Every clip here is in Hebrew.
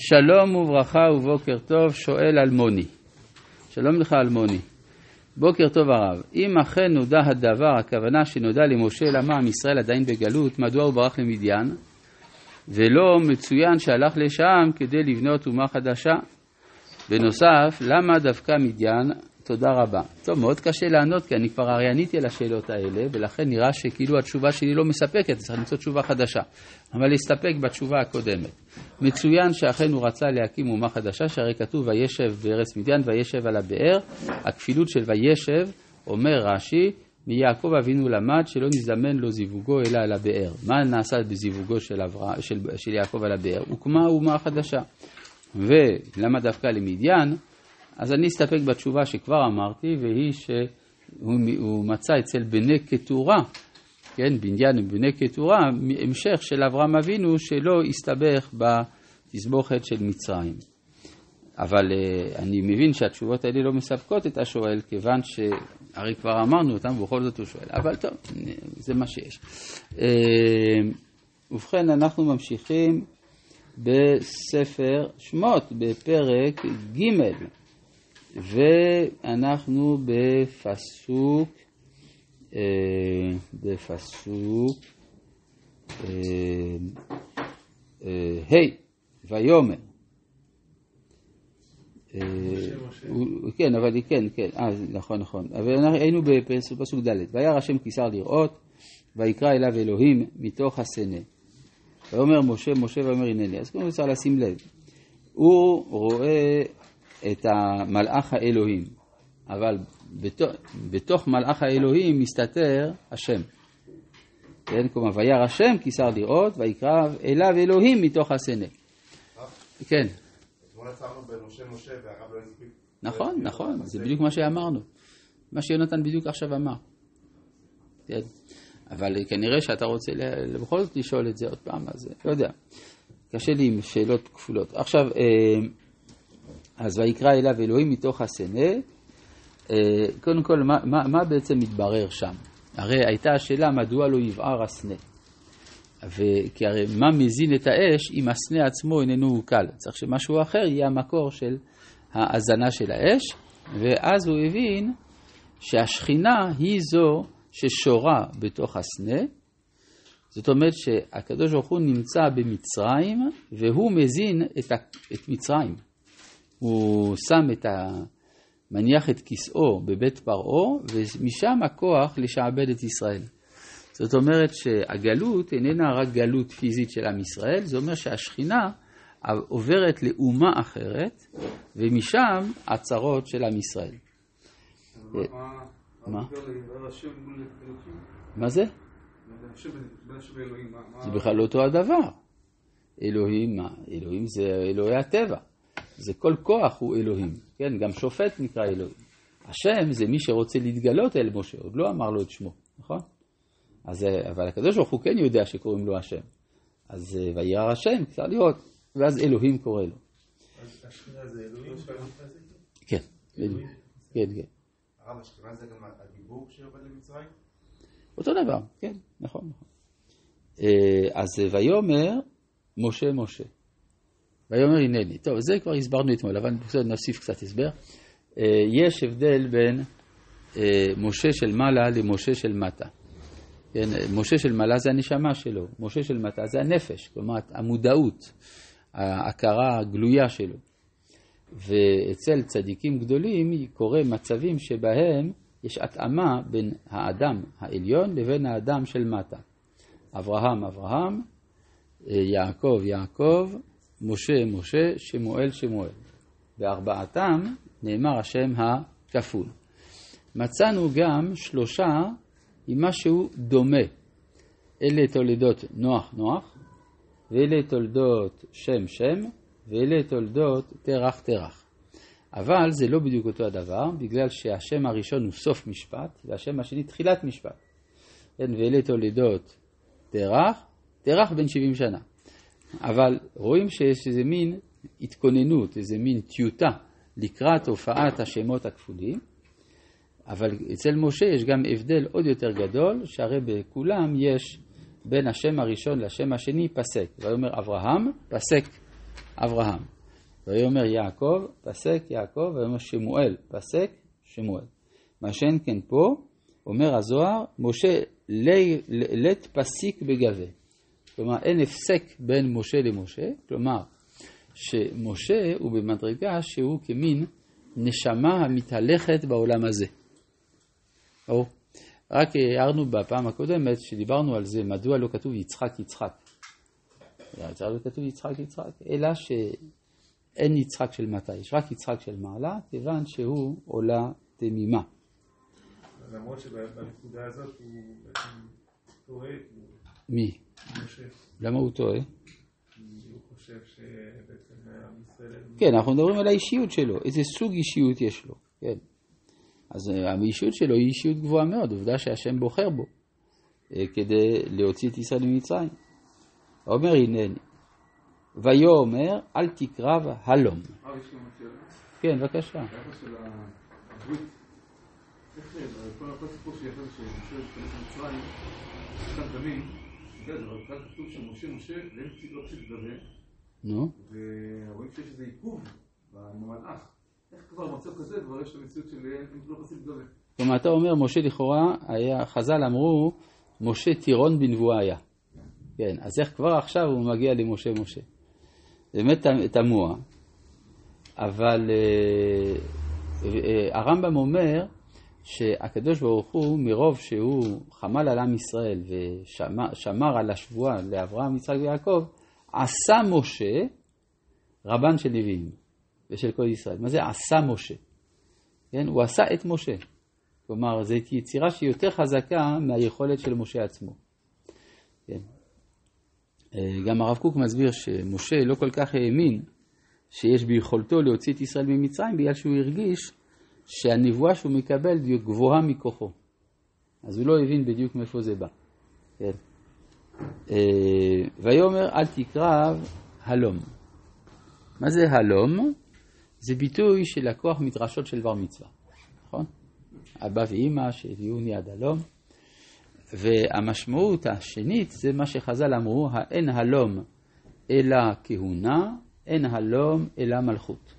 שלום וברכה ובוקר טוב, שואל אלמוני. שלום לך אלמוני. בוקר טוב הרב, אם אכן נודע הדבר, הכוונה שנודע למשה למה עם ישראל עדיין בגלות, מדוע הוא ברח למדיין? ולא מצוין שהלך לשם כדי לבנות אומה חדשה. בנוסף, למה דווקא מדיין תודה רבה. טוב, מאוד קשה לענות, כי אני כבר הרי עניתי על השאלות האלה, ולכן נראה שכאילו התשובה שלי לא מספקת, צריך למצוא תשובה חדשה. אבל להסתפק בתשובה הקודמת. מצוין שאכן הוא רצה להקים אומה חדשה, שהרי כתוב וישב בארץ מדיין וישב על הבאר. הכפילות של וישב, אומר רש"י, מיעקב אבינו למד שלא נזדמן לו זיווגו אלא על הבאר. מה נעשה בזיווגו של, עברה, של, של יעקב על הבאר? הוקמה אומה חדשה. ולמה דווקא למדיין? אז אני אסתפק בתשובה שכבר אמרתי, והיא שהוא מצא אצל בני קטורה, כן, בניין ובני קטורה, המשך של אברהם אבינו שלא הסתבך בתסבוכת של מצרים. אבל uh, אני מבין שהתשובות האלה לא מספקות את השואל, כיוון שהרי כבר אמרנו אותם, ובכל זאת הוא שואל. אבל טוב, זה מה שיש. Uh, ובכן, אנחנו ממשיכים בספר שמות, בפרק ג'. ואנחנו בפסוק, אה, בפסוק אה, אה, ה', ויאמר. כן, אבל כן, כן, אה, נכון, נכון. אבל היינו בפסוק ד', וירא השם כיסר לראות, ויקרא אליו אלוהים מתוך הסנה. ויאמר משה, משה ויאמר הנני. אז קודם כל צריך לשים לב. הוא רואה את המלאך האלוהים, אבל בתוך, בתוך מלאך האלוהים מסתתר השם. כן, כלומר, וירא השם כי שר לראות, ויקרב אליו אלוהים מתוך הסנה. כן. נכון, נכון, זה בדיוק מה שאמרנו. מה שיונתן בדיוק עכשיו אמר. כן. אבל כנראה שאתה רוצה בכל זאת לשאול את זה עוד פעם, אז לא יודע. קשה לי עם שאלות כפולות. עכשיו, אה, אז ויקרא אליו אלוהים מתוך הסנה. אה, קודם כל, מה, מה, מה בעצם מתברר שם? הרי הייתה השאלה מדוע לא יבער הסנה. כי הרי מה מזין את האש אם הסנה עצמו איננו קל? צריך שמשהו אחר יהיה המקור של ההזנה של האש, ואז הוא הבין שהשכינה היא זו ששורה בתוך הסנה, זאת אומרת שהקדוש ברוך הוא נמצא במצרים והוא מזין את, את מצרים. הוא שם את ה... מניח את כיסאו בבית פרעה, ומשם הכוח לשעבד את ישראל. זאת אומרת שהגלות איננה רק גלות פיזית של עם ישראל, זה אומר שהשכינה עוברת לאומה אחרת, ומשם הצרות של עם ישראל. מה? מה זה? זה בכלל לא אותו הדבר. אלוהים, מה? אלוהים זה אלוהי הטבע. זה כל כוח הוא אלוהים, כן? גם שופט נקרא אלוהים. השם זה מי שרוצה להתגלות אל משה, עוד לא אמר לו את שמו, נכון? אז, אבל הקדוש ברוך הוא כן יודע שקוראים לו השם. אז וירא השם, אפשר לראות, ואז אלוהים קורא לו. אז השכינה זה אלוהים? כן, כן, כן. הרב, השכינה זה גם הדיבור שיורד למצרים? אותו דבר, כן, נכון, נכון. אה, אז ויאמר משה משה. ויאמר הנני. טוב, זה כבר הסברנו אתמול, אבל בסדר, נוסיף קצת הסבר. אה, יש הבדל בין אה, משה של מעלה למשה של מטה. כן, משה של מעלה זה הנשמה שלו, משה של מטה זה הנפש, כלומר המודעות, ההכרה הגלויה שלו. ואצל צדיקים גדולים קורה מצבים שבהם יש התאמה בין האדם העליון לבין האדם של מטה. אברהם, אברהם, אה, יעקב, יעקב, משה, משה, שמואל, שמואל. בארבעתם נאמר השם הכפול. מצאנו גם שלושה עם משהו דומה. אלה תולדות נוח, נוח, ואלה תולדות שם, שם, ואלה תולדות תרח, תרח. אבל זה לא בדיוק אותו הדבר, בגלל שהשם הראשון הוא סוף משפט, והשם השני תחילת משפט. כן, ואלה תולדות תרח, תרח בן 70 שנה. אבל רואים שיש איזה מין התכוננות, איזה מין טיוטה לקראת הופעת השמות הכפולים, אבל אצל משה יש גם הבדל עוד יותר גדול, שהרי בכולם יש בין השם הראשון לשם השני פסק. ויאמר אברהם, פסק אברהם. ויאמר יעקב, פסק יעקב, ויאמר שמואל, פסק שמואל. מה שאין כן פה, אומר הזוהר, משה לית פסיק בגבה. כלומר, אין הפסק בין משה למשה, כלומר, שמשה הוא במדרגה שהוא כמין נשמה המתהלכת בעולם הזה. או, רק הערנו בפעם הקודמת שדיברנו על זה, מדוע לא כתוב יצחק יצחק. לא כתוב יצחק יצחק, אלא שאין יצחק של מטה, יש רק יצחק של מעלה, כיוון שהוא עולה תמימה. למרות שבנקודה הזאת הוא בעצם טועה. מי? למה הוא טועה? כן, אנחנו מדברים על האישיות שלו, איזה סוג אישיות יש לו, כן. אז אה, האישיות שלו היא אישיות גבוהה מאוד, עובדה שהשם בוחר בו אה, כדי להוציא את ישראל ממצרים. אומר הנני, ויאמר אל תקרב הלום. יש. כן, בבקשה. איך כל הסיפור שיחד להיכנס למצרים, אחד דמים, יודע, אבל כאן כתוב שמשה משה, והם פסיק לא פסיק גבה, נו, ורואים שיש איזה עיכוב עם המלאך. איך כבר במצב כזה כבר יש את המציאות של אין לא פסיק גבה. כלומר אתה אומר משה לכאורה, היה, חז"ל אמרו, משה טירון בנבואה היה. כן, אז איך כבר עכשיו הוא מגיע למשה משה? זה באמת תמוה, אבל אה, אה, הרמב"ם אומר שהקדוש ברוך הוא, מרוב שהוא חמל על עם ישראל ושמר על השבועה לאברהם, יצחק ויעקב, עשה משה רבן של נביאים ושל כל ישראל. מה זה עשה משה? כן? הוא עשה את משה. כלומר, זו יצירה שהיא יותר חזקה מהיכולת של משה עצמו. כן. אה, גם הרב קוק מסביר שמשה לא כל כך האמין שיש ביכולתו להוציא את ישראל ממצרים בגלל שהוא הרגיש שהנבואה שהוא מקבל גבוהה מכוחו. אז הוא לא הבין בדיוק מאיפה זה בא. כן. אה, ויאמר אל תקרב הלום. מה זה הלום? זה ביטוי שלקוח מדרשות של בר מצווה, נכון? אבא ואימא שהביאוני עד הלום. והמשמעות השנית זה מה שחז"ל אמרו, האין הלום אלא כהונה, אין הלום אלא מלכות.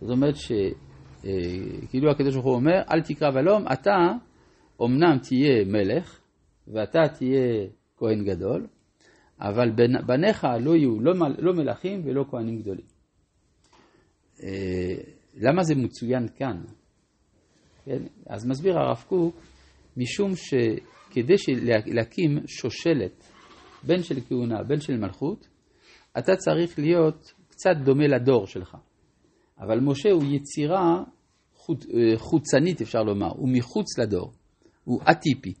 זאת אומרת שכאילו הקדוש ברוך הוא אומר, אל תקרב הלום, אתה אמנם תהיה מלך, ואתה תהיה כהן גדול, אבל בניך לא יהיו לא, לא מלכים ולא כהנים גדולים. אה, למה זה מצוין כאן? כן? אז מסביר הרב קוק, משום שכדי להקים שושלת, בין של כהונה, בין של מלכות, אתה צריך להיות קצת דומה לדור שלך. אבל משה הוא יצירה חוץ, אה, חוצנית, אפשר לומר, הוא מחוץ לדור, הוא אטיפי.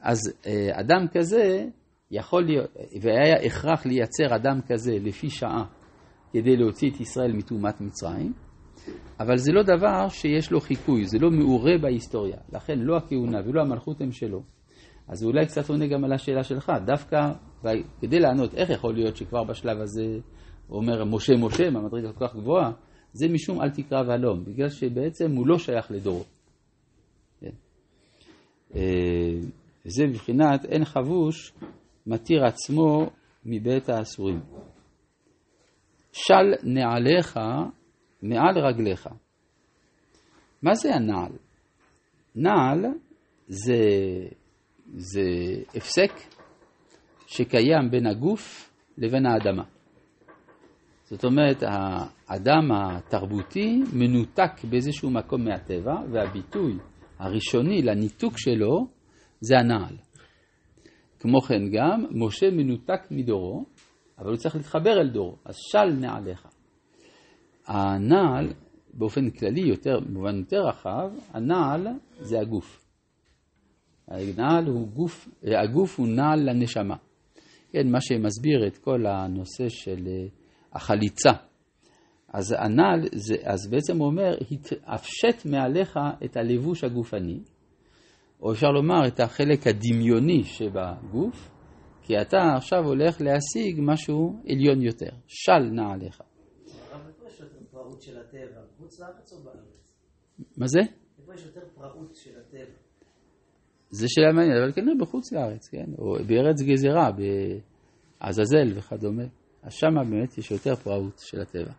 אז אה, אדם כזה יכול להיות, והיה הכרח לייצר אדם כזה לפי שעה כדי להוציא את ישראל מטומאת מצרים, אבל זה לא דבר שיש לו חיקוי, זה לא מעורה בהיסטוריה. לכן לא הכהונה ולא המלכות הם שלו. אז אולי קצת עונה גם על השאלה שלך, דווקא כדי לענות איך יכול להיות שכבר בשלב הזה אומר משה משה מהמדרגה כל כך גבוהה, זה משום אל תקרא והלום, בגלל שבעצם הוא לא שייך לדורו. כן. אה, זה בבחינת אין חבוש מתיר עצמו מבית האסורים. של נעליך מעל רגליך. מה זה הנעל? נעל זה, זה הפסק שקיים בין הגוף לבין האדמה. זאת אומרת, האדם התרבותי מנותק באיזשהו מקום מהטבע, והביטוי הראשוני לניתוק שלו זה הנעל. כמו כן גם, משה מנותק מדורו, אבל הוא צריך להתחבר אל דורו, אז של נעליך. הנעל, באופן כללי, יותר, במובן יותר רחב, הנעל זה הגוף. הנעל הוא גוף, הגוף הוא נעל לנשמה. כן, מה שמסביר את כל הנושא של אה, החליצה. אז הנעל, זה, אז בעצם הוא אומר, הפשט מעליך את הלבוש הגופני, או אפשר לומר את החלק הדמיוני שבגוף, כי אתה עכשיו הולך להשיג משהו עליון יותר. של נעליך. פראות של הטבע, בחוץ לארץ או בארץ? מה זה? איפה יש יותר פראות של הטבע? זה שאלה מעניינת, אבל כנראה בחוץ לארץ, כן? או בארץ גזירה, בעזאזל וכדומה. אז שמה באמת יש יותר פראות של הטבע.